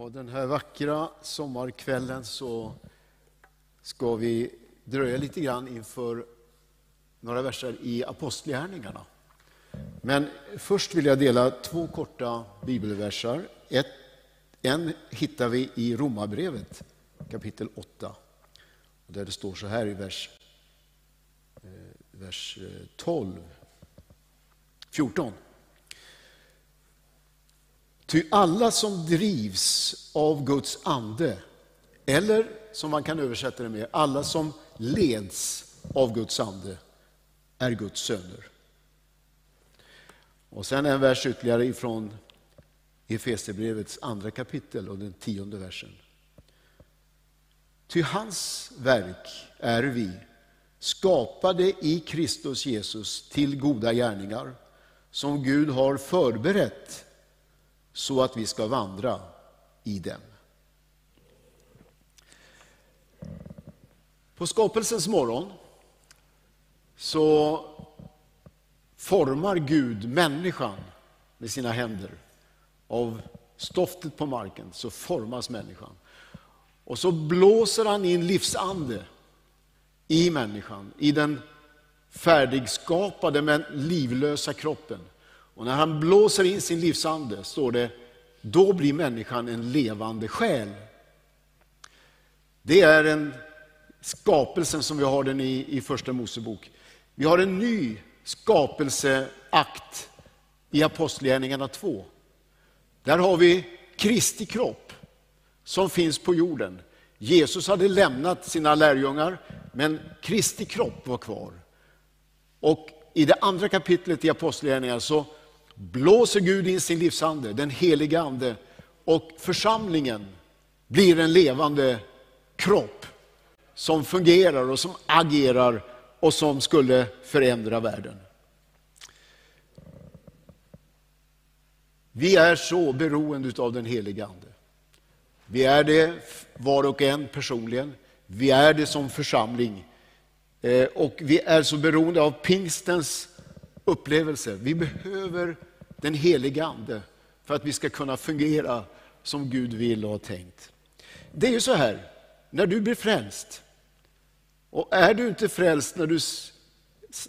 Och den här vackra sommarkvällen så ska vi dröja lite grann inför några verser i Apostlagärningarna. Men först vill jag dela två korta bibelversar. Ett, en hittar vi i Romarbrevet kapitel 8. Där det står så här i vers, eh, vers eh, 12, 14. Ty alla som drivs av Guds ande, eller som man kan översätta det med, alla som leds av Guds ande, är Guds söner. Och sen en vers ytterligare ifrån Efesierbrevets andra kapitel och den tionde versen. Ty hans verk är vi, skapade i Kristus Jesus till goda gärningar, som Gud har förberett så att vi ska vandra i dem. På skapelsens morgon så formar Gud människan med sina händer. Av stoftet på marken så formas människan. Och så blåser han in livsande i människan, i den färdigskapade men livlösa kroppen. Och när han blåser in sin livsande, står det, då blir människan en levande själ. Det är en skapelsen som vi har den i, i första Mosebok. Vi har en ny skapelseakt i Apostlagärningarna 2. Där har vi Kristi kropp som finns på jorden. Jesus hade lämnat sina lärjungar, men Kristi kropp var kvar. Och i det andra kapitlet i Apostlagärningarna så blåser Gud in sin livsande, den heliga ande, och församlingen blir en levande kropp som fungerar och som agerar och som skulle förändra världen. Vi är så beroende av den heliga Ande. Vi är det var och en personligen. Vi är det som församling. Eh, och vi är så beroende av pingstens upplevelse. Vi behöver den heliga Ande för att vi ska kunna fungera som Gud vill och har tänkt. Det är ju så här, när du blir frälst, och är du inte frälst när du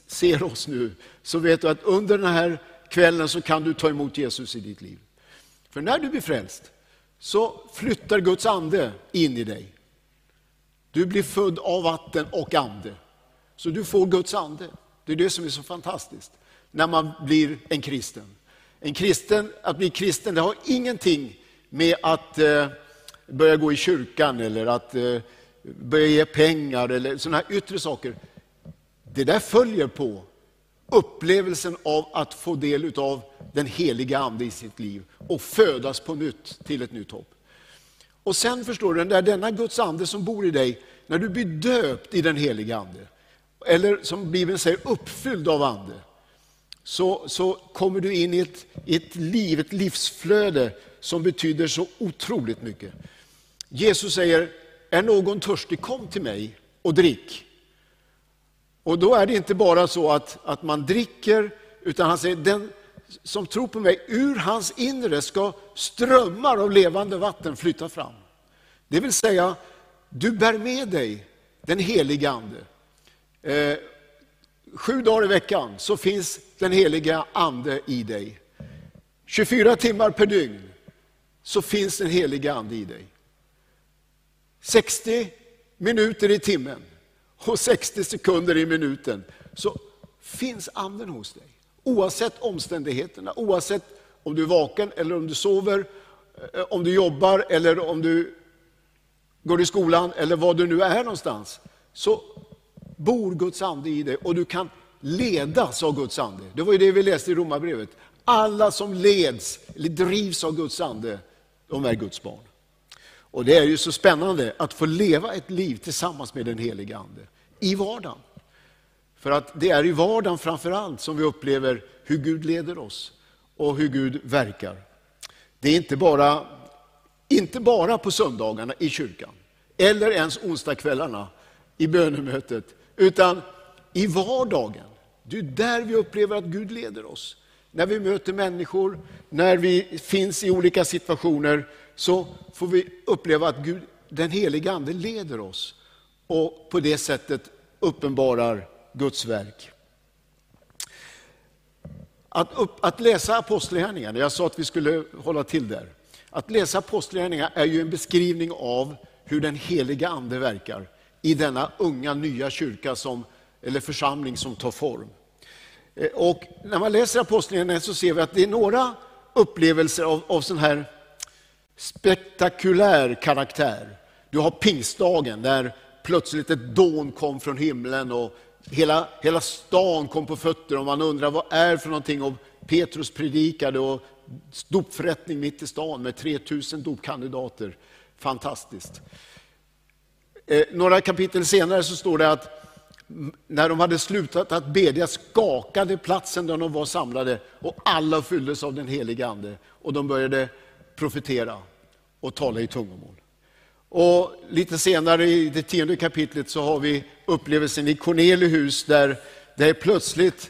ser oss nu, så vet du att under den här kvällen så kan du ta emot Jesus i ditt liv. För när du blir frälst så flyttar Guds ande in i dig. Du blir född av vatten och ande. Så du får Guds ande. Det är det som är så fantastiskt när man blir en kristen. En kristen, att bli kristen, det har ingenting med att eh, börja gå i kyrkan eller att eh, börja ge pengar eller sådana här yttre saker. Det där följer på upplevelsen av att få del av den heliga Ande i sitt liv och födas på nytt till ett nytt hopp. Och sen förstår du, där denna Guds ande som bor i dig, när du blir döpt i den heliga Ande, eller som Bibeln säger uppfylld av Ande, så, så kommer du in i ett, ett liv, ett livsflöde som betyder så otroligt mycket. Jesus säger, är någon törstig, kom till mig och drick. Och då är det inte bara så att, att man dricker, utan han säger, den som tror på mig, ur hans inre ska strömmar av levande vatten flytta fram. Det vill säga, du bär med dig den heliga Ande. Eh, sju dagar i veckan så finns den heliga Ande i dig. 24 timmar per dygn så finns den heliga Ande i dig. 60 minuter i timmen och 60 sekunder i minuten så finns Anden hos dig. Oavsett omständigheterna, oavsett om du är vaken eller om du sover, eh, om du jobbar eller om du går i skolan eller var du nu är någonstans, så bor Guds ande i dig och du kan ledas av Guds ande. Det var ju det vi läste i Romarbrevet. Alla som leds, eller drivs av Guds ande, de är Guds barn. Och det är ju så spännande att få leva ett liv tillsammans med den heliga Ande i vardagen. För att det är i vardagen framför allt som vi upplever hur Gud leder oss och hur Gud verkar. Det är inte bara, inte bara på söndagarna i kyrkan, eller ens onsdagskvällarna i bönemötet, utan i vardagen. Det är där vi upplever att Gud leder oss. När vi möter människor, när vi finns i olika situationer, så får vi uppleva att Gud, den heliga Ande leder oss och på det sättet uppenbarar Guds verk. Att, upp, att läsa apostlagärningarna, jag sa att vi skulle hålla till där. Att läsa apostlagärningarna är ju en beskrivning av hur den heliga Ande verkar i denna unga nya kyrka som, eller församling som tar form. Eh, och när man läser apostlagärningarna så ser vi att det är några upplevelser av, av sån här spektakulär karaktär. Du har pingstdagen där plötsligt ett dån kom från himlen och hela, hela stan kom på fötter och man undrar vad är för någonting. Och Petrus predikade och dopförrättning mitt i stan med 3000 dopkandidater. Fantastiskt. Eh, några kapitel senare så står det att när de hade slutat att bedja skakade platsen där de var samlade och alla fylldes av den heliga Ande och de började profetera och tala i tungomål. Och lite senare i det tionde kapitlet så har vi upplevelsen i Cornelius där, där plötsligt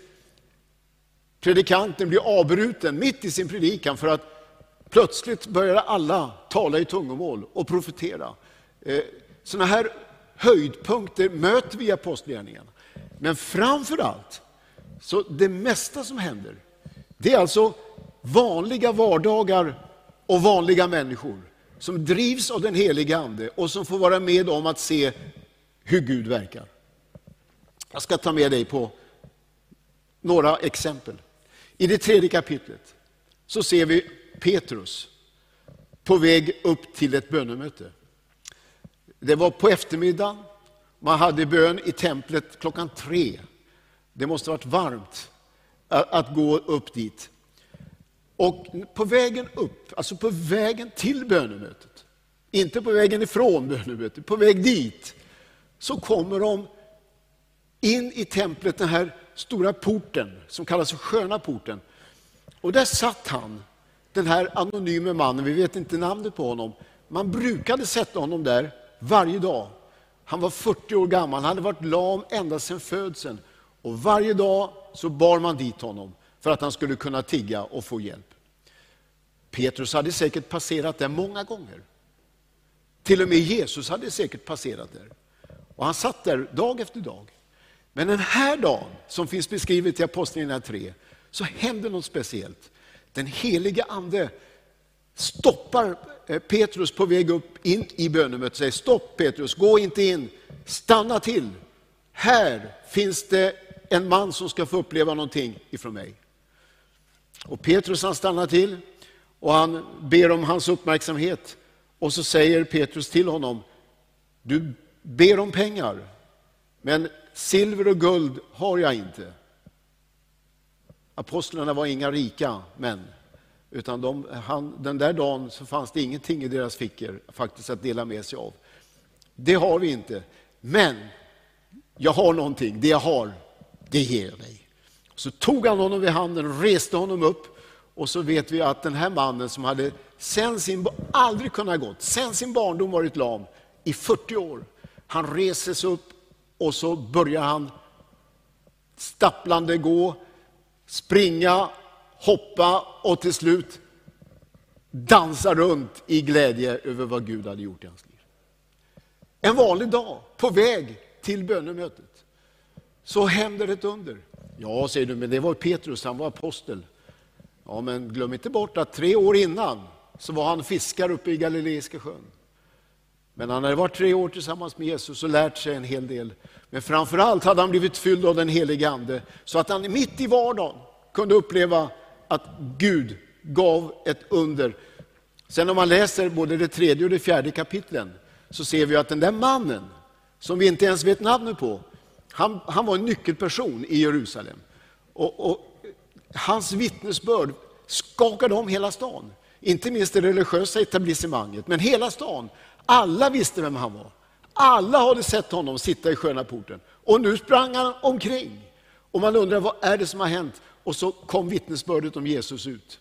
predikanten blir avbruten mitt i sin predikan för att plötsligt börjar alla tala i tungomål och profetera. Eh, sådana här höjdpunkter möter vi i Apostlagärningarna. Men framför allt, så det mesta som händer, det är alltså vanliga vardagar och vanliga människor som drivs av den heliga Ande och som får vara med om att se hur Gud verkar. Jag ska ta med dig på några exempel. I det tredje kapitlet så ser vi Petrus på väg upp till ett bönemöte. Det var på eftermiddagen, man hade bön i templet klockan tre. Det måste ha varit varmt att gå upp dit. Och på vägen upp, alltså på vägen till bönemötet, inte på vägen ifrån bönemötet, på väg dit, så kommer de in i templet, den här stora porten som kallas för sköna porten. Och där satt han, den här anonyme mannen, vi vet inte namnet på honom. Man brukade sätta honom där varje dag. Han var 40 år gammal, han hade varit lam ända sedan födseln. Och varje dag så bar man dit honom för att han skulle kunna tigga och få hjälp. Petrus hade säkert passerat där många gånger. Till och med Jesus hade säkert passerat där. Och han satt där dag efter dag. Men den här dagen, som finns beskrivet i Apostlagärningarna 3, så händer något speciellt. Den helige Ande stoppar eh, Petrus på väg upp in i bönemötet och säger stopp Petrus, gå inte in, stanna till. Här finns det en man som ska få uppleva någonting ifrån mig. Och Petrus han stannar till och han ber om hans uppmärksamhet. Och så säger Petrus till honom, du ber om pengar, men silver och guld har jag inte. Apostlarna var inga rika män. Utan de, han, den där dagen så fanns det ingenting i deras fickor faktiskt att dela med sig av. Det har vi inte. Men jag har någonting, det jag har, det ger jag dig. Så tog han honom vid handen och reste honom upp. Och så vet vi att den här mannen som hade sen sin, aldrig kunnat gå, sen sin barndom varit lam i 40 år. Han reser sig upp och så börjar han stapplande gå, springa hoppa och till slut dansa runt i glädje över vad Gud hade gjort i hans liv. En vanlig dag, på väg till bönemötet, så händer ett under. Ja, säger du, men det var Petrus, han var apostel. Ja, men glöm inte bort att tre år innan så var han fiskare uppe i Galileiska sjön. Men han hade varit tre år tillsammans med Jesus och lärt sig en hel del. Men framför allt hade han blivit fylld av den helige Ande, så att han mitt i vardagen kunde uppleva att Gud gav ett under. Sen om man läser både det tredje och det fjärde kapitlen så ser vi att den där mannen, som vi inte ens vet namnet på, han, han var en nyckelperson i Jerusalem. Och, och hans vittnesbörd skakade om hela stan. Inte minst det religiösa etablissemanget, men hela stan. Alla visste vem han var. Alla hade sett honom sitta i sköna porten. Och nu sprang han omkring. Och man undrar, vad är det som har hänt? Och så kom vittnesbördet om Jesus ut.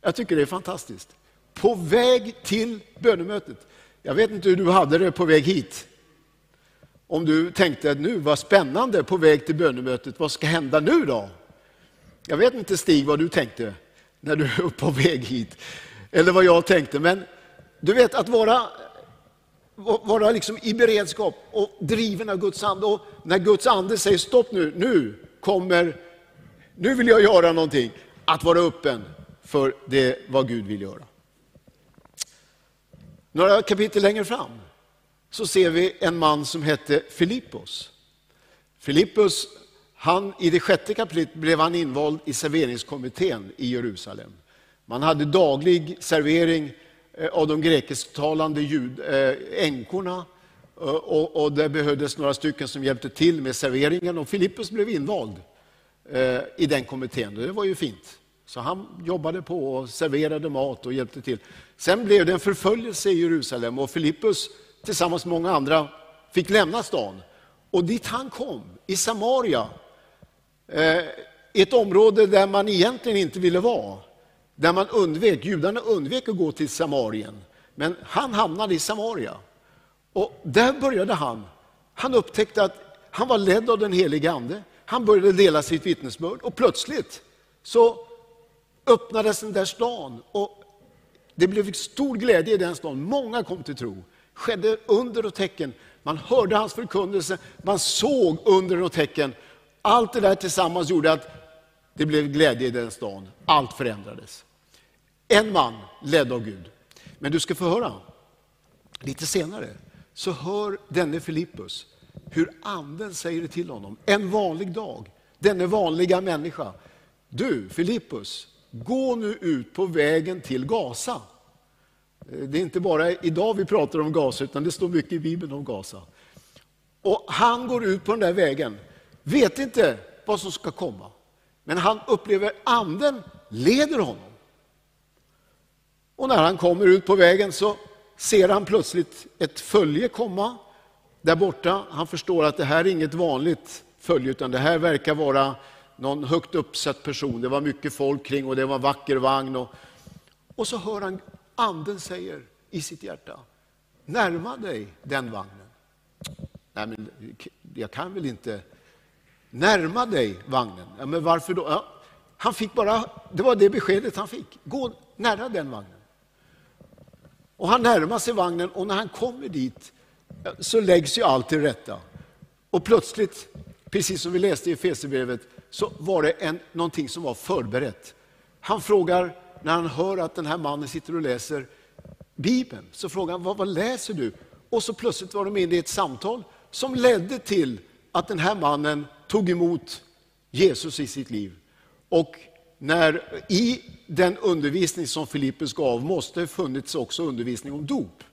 Jag tycker det är fantastiskt. På väg till bönemötet. Jag vet inte hur du hade det på väg hit. Om du tänkte att nu vad spännande på väg till bönemötet, vad ska hända nu då? Jag vet inte Stig vad du tänkte när du var på väg hit. Eller vad jag tänkte. Men du vet att vara, vara liksom i beredskap och driven av Guds ande. Och när Guds ande säger stopp nu, nu kommer, nu vill jag göra någonting. Att vara öppen för det vad Gud vill göra. Några kapitel längre fram så ser vi en man som hette Filippos. Filippos, han, i det sjätte kapitlet blev han invald i serveringskommittén i Jerusalem. Man hade daglig servering eh, av de grekisktalande jud, eh, änkorna eh, och, och det behövdes några stycken som hjälpte till med serveringen och Filippos blev invald Eh, i den kommittén. Det var ju fint. Så han jobbade på och serverade mat och hjälpte till. Sen blev det en förföljelse i Jerusalem och Filippus tillsammans med många andra fick lämna stan. Och dit han kom, i Samaria, eh, ett område där man egentligen inte ville vara, där man undvek, judarna undvek att gå till Samarien. Men han hamnade i Samaria. Och där började han. Han upptäckte att han var ledd av den helige Ande. Han började dela sitt vittnesbörd och plötsligt så öppnades den där stan och det blev stor glädje i den stan. Många kom till tro. skedde under och tecken. Man hörde hans förkunnelse, man såg under och tecken. Allt det där tillsammans gjorde att det blev glädje i den stan. Allt förändrades. En man ledd av Gud. Men du ska få höra, lite senare, så hör denne Filippus hur anden säger det till honom. En vanlig dag, denne vanliga människa. Du, Filippus, gå nu ut på vägen till Gaza. Eh, det är inte bara idag vi pratar om Gaza, utan det står mycket i Bibeln om Gaza. Och han går ut på den där vägen, vet inte vad som ska komma. Men han upplever anden leder honom. Och när han kommer ut på vägen så ser han plötsligt ett följe komma där borta. Han förstår att det här är inget vanligt följe, utan det här verkar vara någon högt uppsatt person. Det var mycket folk kring och det var en vacker vagn. Och, och så hör han anden säger i sitt hjärta, närma dig den vagnen. Nej, men jag kan väl inte närma dig vagnen. Ja, men varför då? Ja, han fick bara, det var det beskedet han fick. Gå nära den vagnen. Och han närmar sig vagnen och när han kommer dit så läggs ju allt till rätta. Och plötsligt, precis som vi läste i Efesierbrevet, så var det en, någonting som var förberett. Han frågar, när han hör att den här mannen sitter och läser Bibeln, så frågar han, vad, vad läser du? Och så plötsligt var de inne i ett samtal som ledde till att den här mannen tog emot Jesus i sitt liv. Och när, i den undervisning som Filippus gav måste det funnits också undervisning om dop.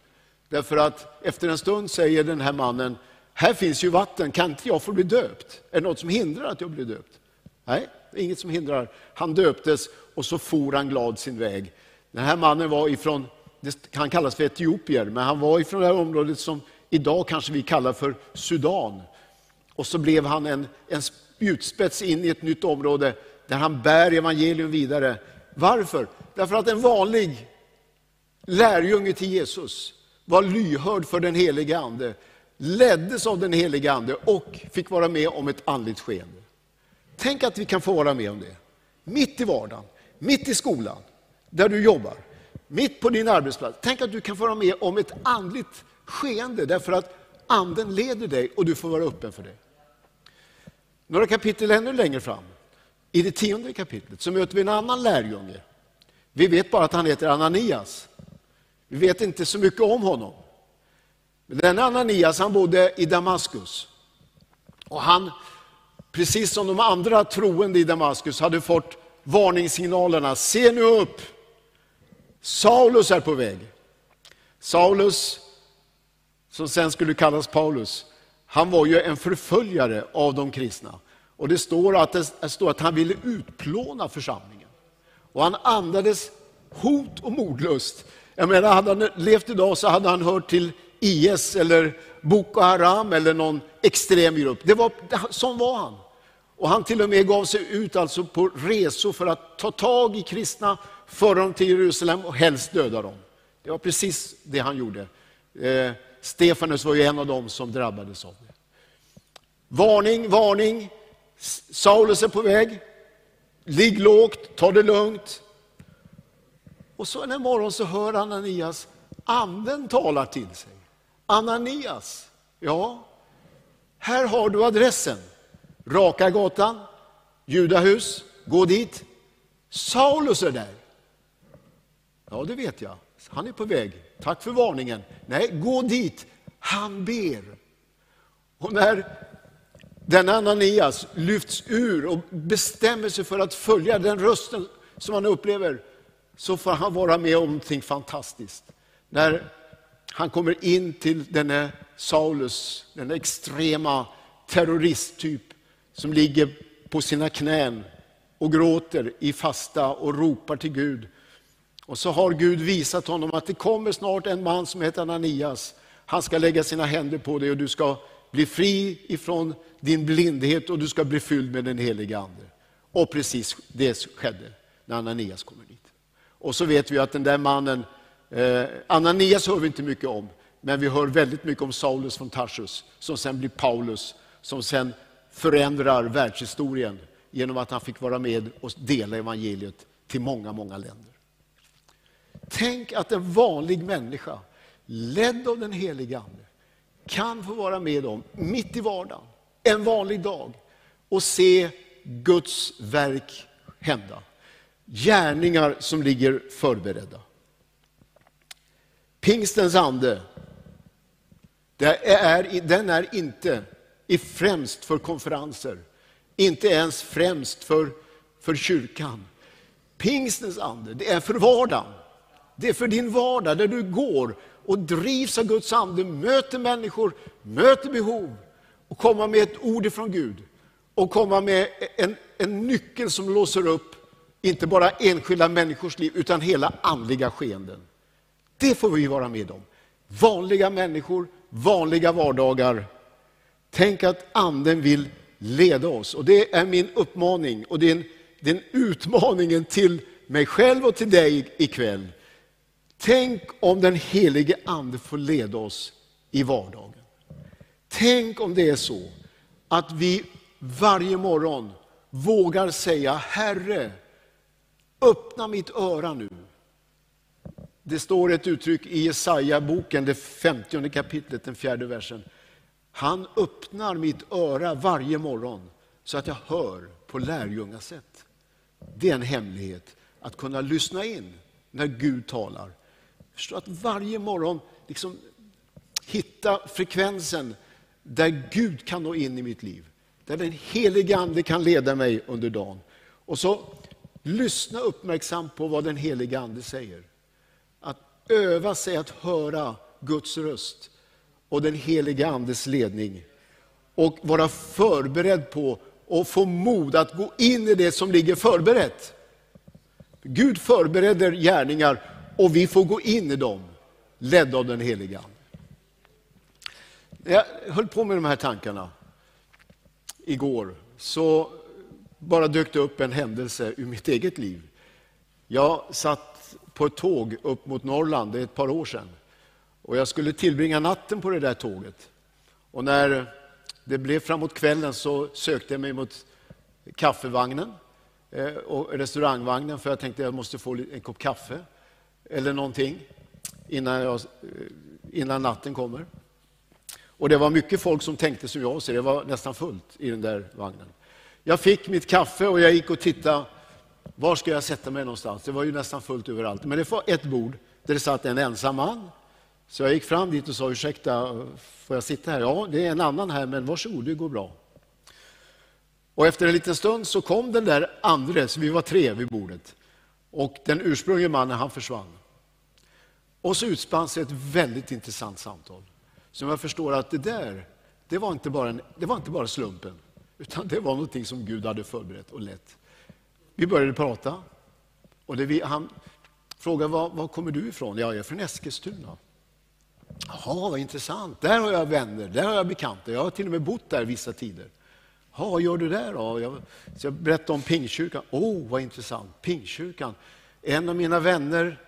Därför att efter en stund säger den här mannen, här finns ju vatten, kan inte jag få bli döpt? Är det något som hindrar att jag blir döpt? Nej, det är inget som hindrar. Han döptes och så for han glad sin väg. Den här mannen var ifrån, han kallas för etiopier, men han var ifrån det här området som idag kanske vi kallar för Sudan. Och så blev han en, en spjutspets in i ett nytt område där han bär evangelium vidare. Varför? Därför att en vanlig lärjunge till Jesus var lyhörd för den helige Ande, leddes av den helige Ande och fick vara med om ett andligt skeende. Tänk att vi kan få vara med om det. Mitt i vardagen, mitt i skolan, där du jobbar, mitt på din arbetsplats. Tänk att du kan få vara med om ett andligt skeende därför att anden leder dig och du får vara öppen för det. Några kapitel ännu längre fram, i det tionde kapitlet, så möter vi en annan lärjunge. Vi vet bara att han heter Ananias. Vi vet inte så mycket om honom. Men den Ananias han bodde i Damaskus. Och han precis som de andra troende i Damaskus hade fått varningssignalerna, se nu upp, Saulus är på väg. Saulus, som sen skulle kallas Paulus, han var ju en förföljare av de kristna. Och det står att, det står att han ville utplåna församlingen. Och han andades hot och mordlust. Jag menar, hade han levt idag så hade han hört till IS eller Boko Haram eller någon extrem grupp. Det var, sån var han. Och han till och med gav sig ut alltså på resor för att ta tag i kristna, föra dem till Jerusalem och helst döda dem. Det var precis det han gjorde. Eh, Stefanus var ju en av dem som drabbades av det. Varning, varning. Saulus är på väg. Ligg lågt, ta det lugnt. Och så en morgon så hör Ananias anden talar till sig. Ananias, ja, här har du adressen. Raka gatan, Judahus, gå dit. Saulus är där. Ja, det vet jag. Han är på väg. Tack för varningen. Nej, gå dit. Han ber. Och när denna Ananias lyfts ur och bestämmer sig för att följa den rösten som han upplever, så får han vara med om någonting fantastiskt. När han kommer in till denne Saulus, den extrema terroristtyp som ligger på sina knän och gråter i fasta och ropar till Gud. Och så har Gud visat honom att det kommer snart en man som heter Ananias. Han ska lägga sina händer på dig och du ska bli fri ifrån din blindhet och du ska bli fylld med den helige Ande. Och precis det skedde när Ananias kommer dit. Och så vet vi att den där mannen, eh, Ananias hör vi inte mycket om, men vi hör väldigt mycket om Saulus från Tarsus, som sen blir Paulus, som sen förändrar världshistorien genom att han fick vara med och dela evangeliet till många, många länder. Tänk att en vanlig människa, ledd av den helige Ande, kan få vara med om, mitt i vardagen, en vanlig dag, och se Guds verk hända. Gärningar som ligger förberedda. Pingstens ande, är, den är inte främst för konferenser, inte ens främst för, för kyrkan. Pingstens ande, det är för vardagen. Det är för din vardag där du går och drivs av Guds ande, möter människor, möter behov och komma med ett ord ifrån Gud. Och komma med en, en nyckel som låser upp, inte bara enskilda människors liv, utan hela andliga skeenden. Det får vi vara med om. Vanliga människor, vanliga vardagar. Tänk att anden vill leda oss. Och Det är min uppmaning och det är, en, det är en utmaningen till mig själv och till dig ikväll. Tänk om den helige Ande får leda oss i vardagen. Tänk om det är så att vi varje morgon vågar säga Herre, öppna mitt öra nu. Det står ett uttryck i Jesaja-boken, det femtionde kapitlet, den fjärde versen. Han öppnar mitt öra varje morgon så att jag hör på lärjungasätt. Det är en hemlighet, att kunna lyssna in när Gud talar. Förstå att varje morgon liksom hitta frekvensen där Gud kan nå in i mitt liv. Där den helige Ande kan leda mig under dagen. Och så lyssna uppmärksamt på vad den helige Ande säger. Att öva sig att höra Guds röst och den helige Andes ledning. Och vara förberedd på och få mod att gå in i det som ligger förberett. Gud förbereder gärningar och vi får gå in i dem, ledda av den helige Ande. Jag höll på med de här tankarna igår, så bara dök det upp en händelse ur mitt eget liv. Jag satt på ett tåg upp mot Norrland, det är ett par år sedan. Och jag skulle tillbringa natten på det där tåget. Och när det blev framåt kvällen så sökte jag mig mot kaffevagnen eh, och restaurangvagnen för jag tänkte jag måste få en kopp kaffe eller någonting innan, jag, eh, innan natten kommer. Och det var mycket folk som tänkte som jag, så det var nästan fullt i den där vagnen. Jag fick mitt kaffe och jag gick och tittade, var ska jag sätta mig någonstans? Det var ju nästan fullt överallt. Men det var ett bord där det satt en ensam man. Så jag gick fram dit och sa, ursäkta, får jag sitta här? Ja, det är en annan här, men varsågod, det går bra. Och efter en liten stund så kom den där andre, så vi var tre vid bordet. Och den ursprunglige mannen, han försvann. Och så utspann sig ett väldigt intressant samtal. Som jag förstår att det där, det var inte bara, en, det var inte bara slumpen. Utan det var någonting som Gud hade förberett och lett. Vi började prata. Och det vi, han frågade, var, var kommer du ifrån? Ja, jag är från Eskilstuna. Jaha, vad intressant. Där har jag vänner, där har jag bekanta. Jag har till och med bott där vissa tider. Ja, vad gör du där då? Jag, så jag berättade om Pingkyrkan. Åh, oh, vad intressant. Pingkyrkan. En av mina vänner,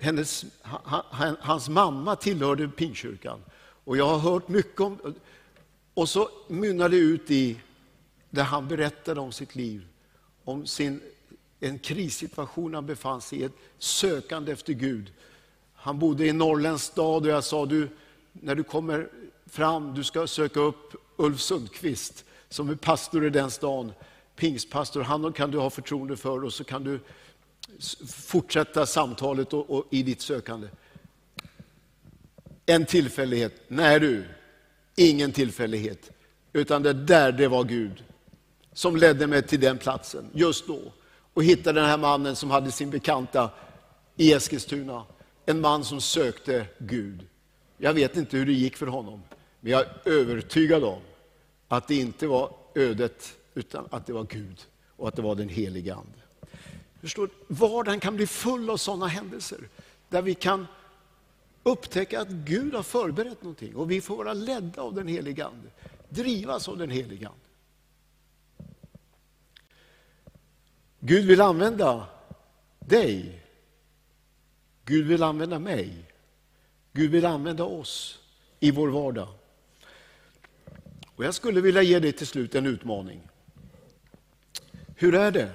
hennes, hans mamma tillhörde Pingkyrkan. Och jag har hört mycket om... Och så mynnade det ut i, där han berättade om sitt liv, om sin en krissituation han befann sig i, ett sökande efter Gud. Han bodde i en norrländsk stad och jag sa, du, när du kommer fram, du ska söka upp Ulf Sundqvist som är pastor i den stan, pingstpastor, han kan du ha förtroende för och så kan du fortsätta samtalet och, och i ditt sökande. En tillfällighet? Nej du, ingen tillfällighet. Utan det där, det var Gud som ledde mig till den platsen just då. Och hittade den här mannen som hade sin bekanta i Eskilstuna. En man som sökte Gud. Jag vet inte hur det gick för honom, men jag är övertygad om att det inte var ödet, utan att det var Gud och att det var den helige Ande. Förstår, vardagen kan bli full av sådana händelser, där vi kan upptäcka att Gud har förberett någonting och vi får vara ledda av den helige Ande, drivas av den helige Ande. Gud vill använda dig. Gud vill använda mig. Gud vill använda oss i vår vardag. Och jag skulle vilja ge dig till slut en utmaning. Hur är det?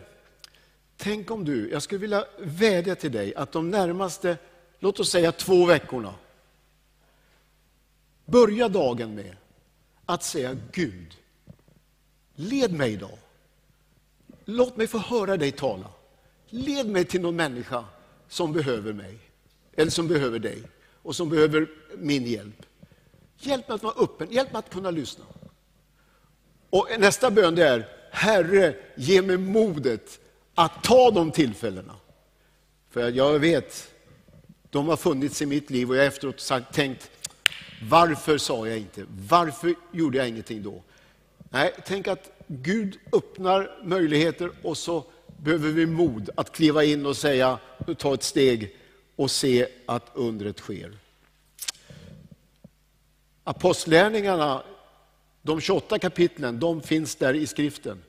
Tänk om du, jag skulle vilja vädja till dig att de närmaste, låt oss säga två veckorna, börja dagen med att säga Gud, led mig idag. Låt mig få höra dig tala. Led mig till någon människa som behöver mig, eller som behöver dig och som behöver min hjälp. Hjälp mig att vara öppen, hjälp mig att kunna lyssna. Och nästa bön det är, Herre, ge mig modet att ta de tillfällena. För jag vet, de har funnits i mitt liv och jag har efteråt sagt, tänkt, varför sa jag inte? Varför gjorde jag ingenting då? Nej, tänk att Gud öppnar möjligheter och så behöver vi mod att kliva in och säga, ta ett steg och se att undret sker. Apostlärningarna, de 28 kapitlen, de finns där i skriften.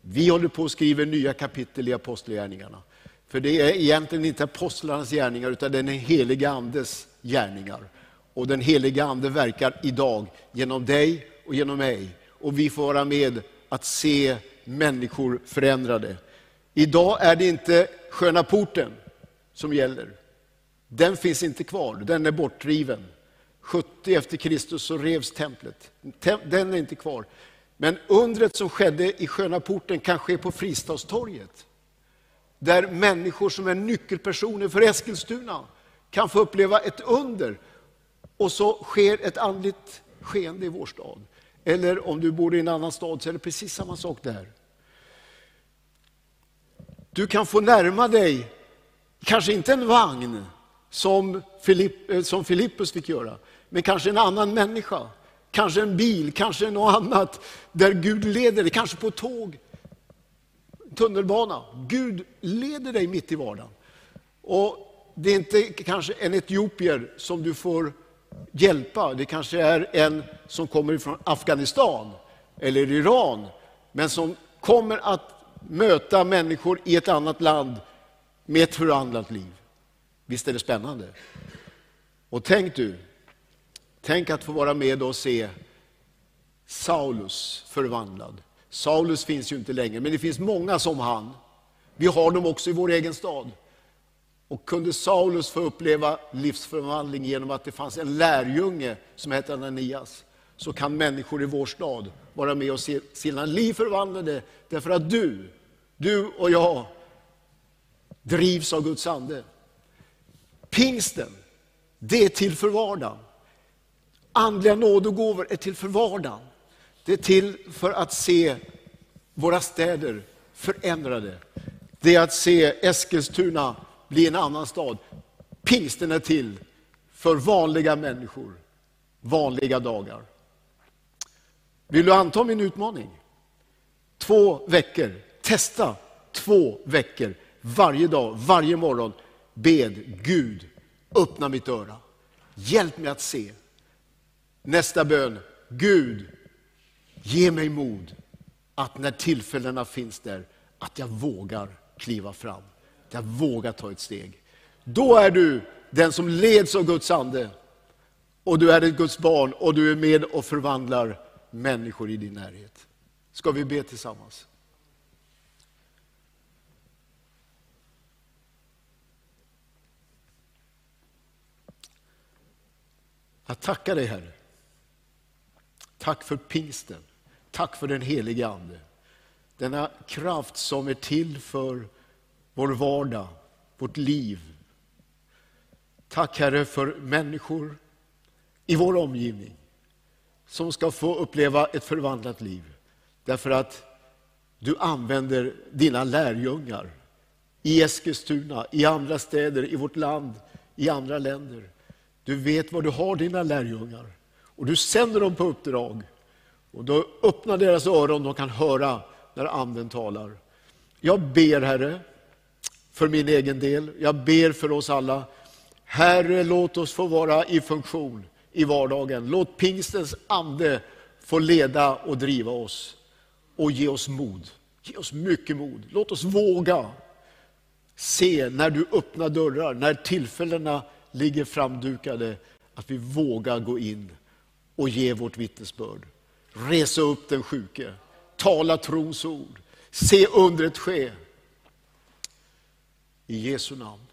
Vi håller på att skriva nya kapitel i Apostlagärningarna. För det är egentligen inte apostlarnas gärningar, utan den heliga Andes gärningar. Och den heliga Ande verkar idag genom dig och genom mig. Och vi får vara med att se människor förändrade. Idag är det inte sköna porten som gäller. Den finns inte kvar, den är bortriven. 70 efter Kristus så revs templet. Den är inte kvar. Men undret som skedde i Sköna porten kan ske på Fristadstorget. Där människor som är nyckelpersoner för Eskilstuna kan få uppleva ett under. Och så sker ett andligt skeende i vår stad. Eller om du bor i en annan stad så är det precis samma sak där. Du kan få närma dig, kanske inte en vagn som, Filipp, eh, som Filippus fick göra, men kanske en annan människa kanske en bil, kanske något annat där Gud leder dig, kanske på tåg, tunnelbana. Gud leder dig mitt i vardagen. Och det är inte kanske en etiopier som du får hjälpa, det kanske är en som kommer från Afghanistan eller Iran, men som kommer att möta människor i ett annat land med ett förvandlat liv. Visst är det spännande? Och tänk du, Tänk att få vara med och se Saulus förvandlad. Saulus finns ju inte längre, men det finns många som han. Vi har dem också i vår egen stad. Och kunde Saulus få uppleva livsförvandling genom att det fanns en lärjunge som hette Ananias, så kan människor i vår stad vara med och se sina liv förvandlade, därför att du, du och jag drivs av Guds ande. Pingsten, det är till för vardagen. Andliga nådegåvor är till för vardagen. Det är till för att se våra städer förändrade. Det är att se Eskilstuna bli en annan stad. Pingsten är till för vanliga människor, vanliga dagar. Vill du anta min utmaning? Två veckor, testa två veckor, varje dag, varje morgon. Bed Gud, öppna mitt öra. Hjälp mig att se. Nästa bön, Gud, ge mig mod att när tillfällena finns där, att jag vågar kliva fram. Jag vågar ta ett steg. Då är du den som leds av Guds ande. Och du är ett Guds barn och du är med och förvandlar människor i din närhet. Ska vi be tillsammans? Jag tackar dig Herre. Tack för pingsten. Tack för den helige Ande. Denna kraft som är till för vår vardag, vårt liv. Tack Herre för människor i vår omgivning som ska få uppleva ett förvandlat liv. Därför att du använder dina lärjungar i Eskilstuna, i andra städer, i vårt land, i andra länder. Du vet var du har dina lärjungar och du sänder dem på uppdrag. Och då öppnar deras öron, de kan höra när Anden talar. Jag ber Herre, för min egen del, jag ber för oss alla. Herre, låt oss få vara i funktion i vardagen. Låt pingstens ande få leda och driva oss och ge oss mod. Ge oss mycket mod. Låt oss våga se när du öppnar dörrar, när tillfällena ligger framdukade, att vi vågar gå in och ge vårt vittnesbörd. Resa upp den sjuke, tala trons ord, se undret ske. I Jesu namn.